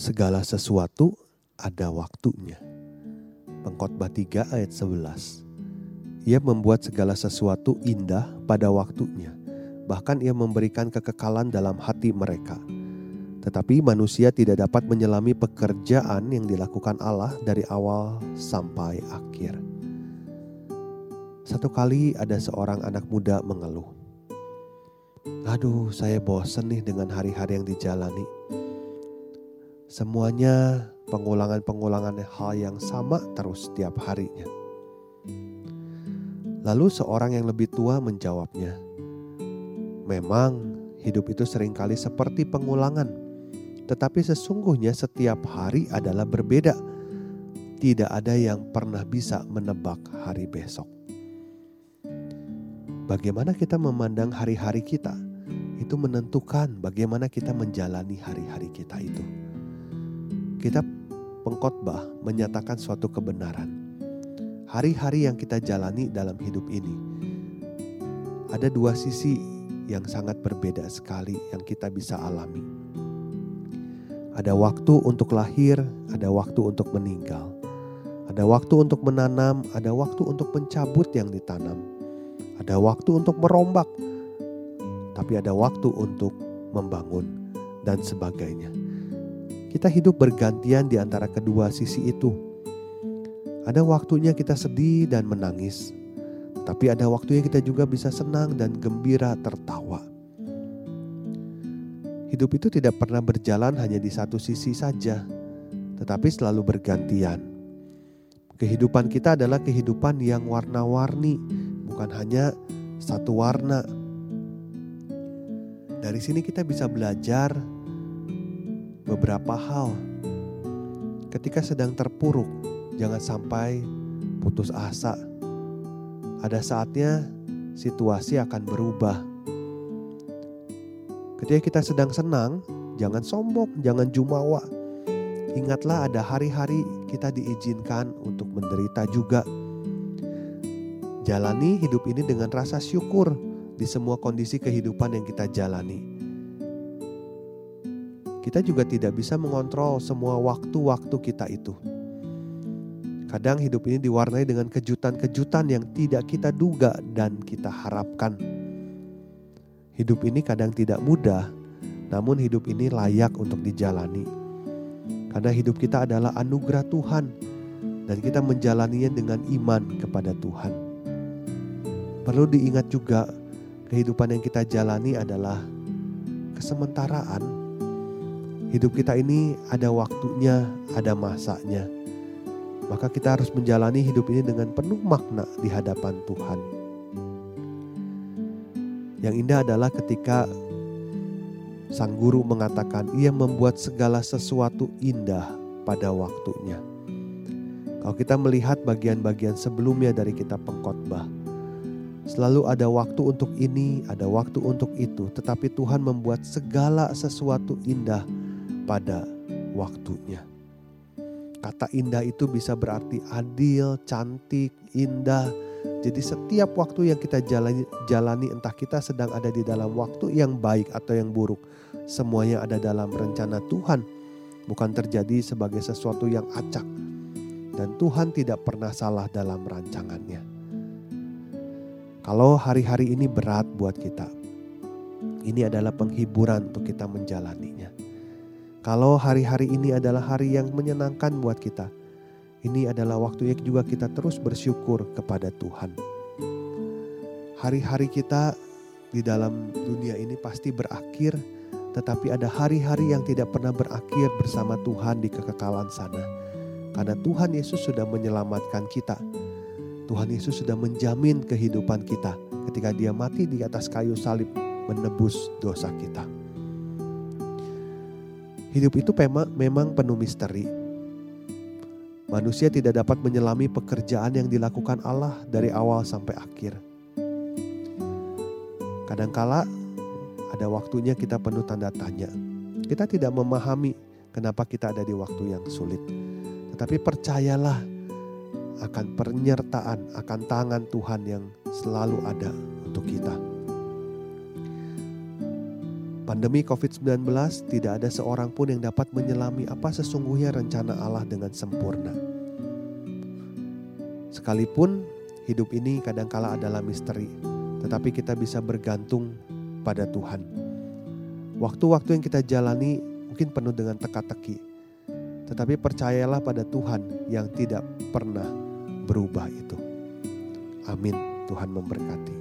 Segala sesuatu ada waktunya. Pengkhotbah 3 ayat 11. Ia membuat segala sesuatu indah pada waktunya. Bahkan ia memberikan kekekalan dalam hati mereka. Tetapi manusia tidak dapat menyelami pekerjaan yang dilakukan Allah dari awal sampai akhir. Satu kali ada seorang anak muda mengeluh. Aduh, saya bosan nih dengan hari-hari yang dijalani Semuanya pengulangan-pengulangan hal yang sama terus setiap harinya. Lalu seorang yang lebih tua menjawabnya, "Memang hidup itu sering kali seperti pengulangan, tetapi sesungguhnya setiap hari adalah berbeda. Tidak ada yang pernah bisa menebak hari besok." Bagaimana kita memandang hari-hari kita, itu menentukan bagaimana kita menjalani hari-hari kita itu. Kitab Pengkhotbah menyatakan suatu kebenaran. Hari-hari yang kita jalani dalam hidup ini ada dua sisi yang sangat berbeda sekali yang kita bisa alami. Ada waktu untuk lahir, ada waktu untuk meninggal. Ada waktu untuk menanam, ada waktu untuk mencabut yang ditanam. Ada waktu untuk merombak, tapi ada waktu untuk membangun dan sebagainya. Kita hidup bergantian di antara kedua sisi itu. Ada waktunya kita sedih dan menangis, tapi ada waktunya kita juga bisa senang dan gembira tertawa. Hidup itu tidak pernah berjalan hanya di satu sisi saja, tetapi selalu bergantian. Kehidupan kita adalah kehidupan yang warna-warni, bukan hanya satu warna. Dari sini kita bisa belajar beberapa hal. Ketika sedang terpuruk, jangan sampai putus asa. Ada saatnya situasi akan berubah. Ketika kita sedang senang, jangan sombong, jangan jumawa. Ingatlah ada hari-hari kita diizinkan untuk menderita juga. Jalani hidup ini dengan rasa syukur di semua kondisi kehidupan yang kita jalani kita juga tidak bisa mengontrol semua waktu-waktu kita itu. Kadang hidup ini diwarnai dengan kejutan-kejutan yang tidak kita duga dan kita harapkan. Hidup ini kadang tidak mudah, namun hidup ini layak untuk dijalani. Karena hidup kita adalah anugerah Tuhan dan kita menjalaninya dengan iman kepada Tuhan. Perlu diingat juga, kehidupan yang kita jalani adalah kesementaraan Hidup kita ini ada waktunya, ada masanya. Maka kita harus menjalani hidup ini dengan penuh makna di hadapan Tuhan. Yang indah adalah ketika sang guru mengatakan ia membuat segala sesuatu indah pada waktunya. Kalau kita melihat bagian-bagian sebelumnya dari kitab pengkhotbah, selalu ada waktu untuk ini, ada waktu untuk itu, tetapi Tuhan membuat segala sesuatu indah pada waktunya. Kata indah itu bisa berarti adil, cantik, indah. Jadi setiap waktu yang kita jalani, jalani entah kita sedang ada di dalam waktu yang baik atau yang buruk. Semuanya ada dalam rencana Tuhan. Bukan terjadi sebagai sesuatu yang acak. Dan Tuhan tidak pernah salah dalam rancangannya. Kalau hari-hari ini berat buat kita, ini adalah penghiburan untuk kita menjalaninya. Kalau hari-hari ini adalah hari yang menyenangkan buat kita, ini adalah waktunya juga kita terus bersyukur kepada Tuhan. Hari-hari kita di dalam dunia ini pasti berakhir, tetapi ada hari-hari yang tidak pernah berakhir bersama Tuhan di kekekalan sana. Karena Tuhan Yesus sudah menyelamatkan kita. Tuhan Yesus sudah menjamin kehidupan kita ketika dia mati di atas kayu salib menebus dosa kita. Hidup itu memang penuh misteri. Manusia tidak dapat menyelami pekerjaan yang dilakukan Allah dari awal sampai akhir. Kadangkala ada waktunya kita penuh tanda tanya. Kita tidak memahami kenapa kita ada di waktu yang sulit. Tetapi percayalah akan penyertaan, akan tangan Tuhan yang selalu ada untuk kita. Pandemi COVID-19 tidak ada seorang pun yang dapat menyelami apa sesungguhnya rencana Allah dengan sempurna. Sekalipun hidup ini kadangkala adalah misteri, tetapi kita bisa bergantung pada Tuhan. Waktu-waktu yang kita jalani mungkin penuh dengan teka-teki, tetapi percayalah pada Tuhan yang tidak pernah berubah itu. Amin. Tuhan memberkati.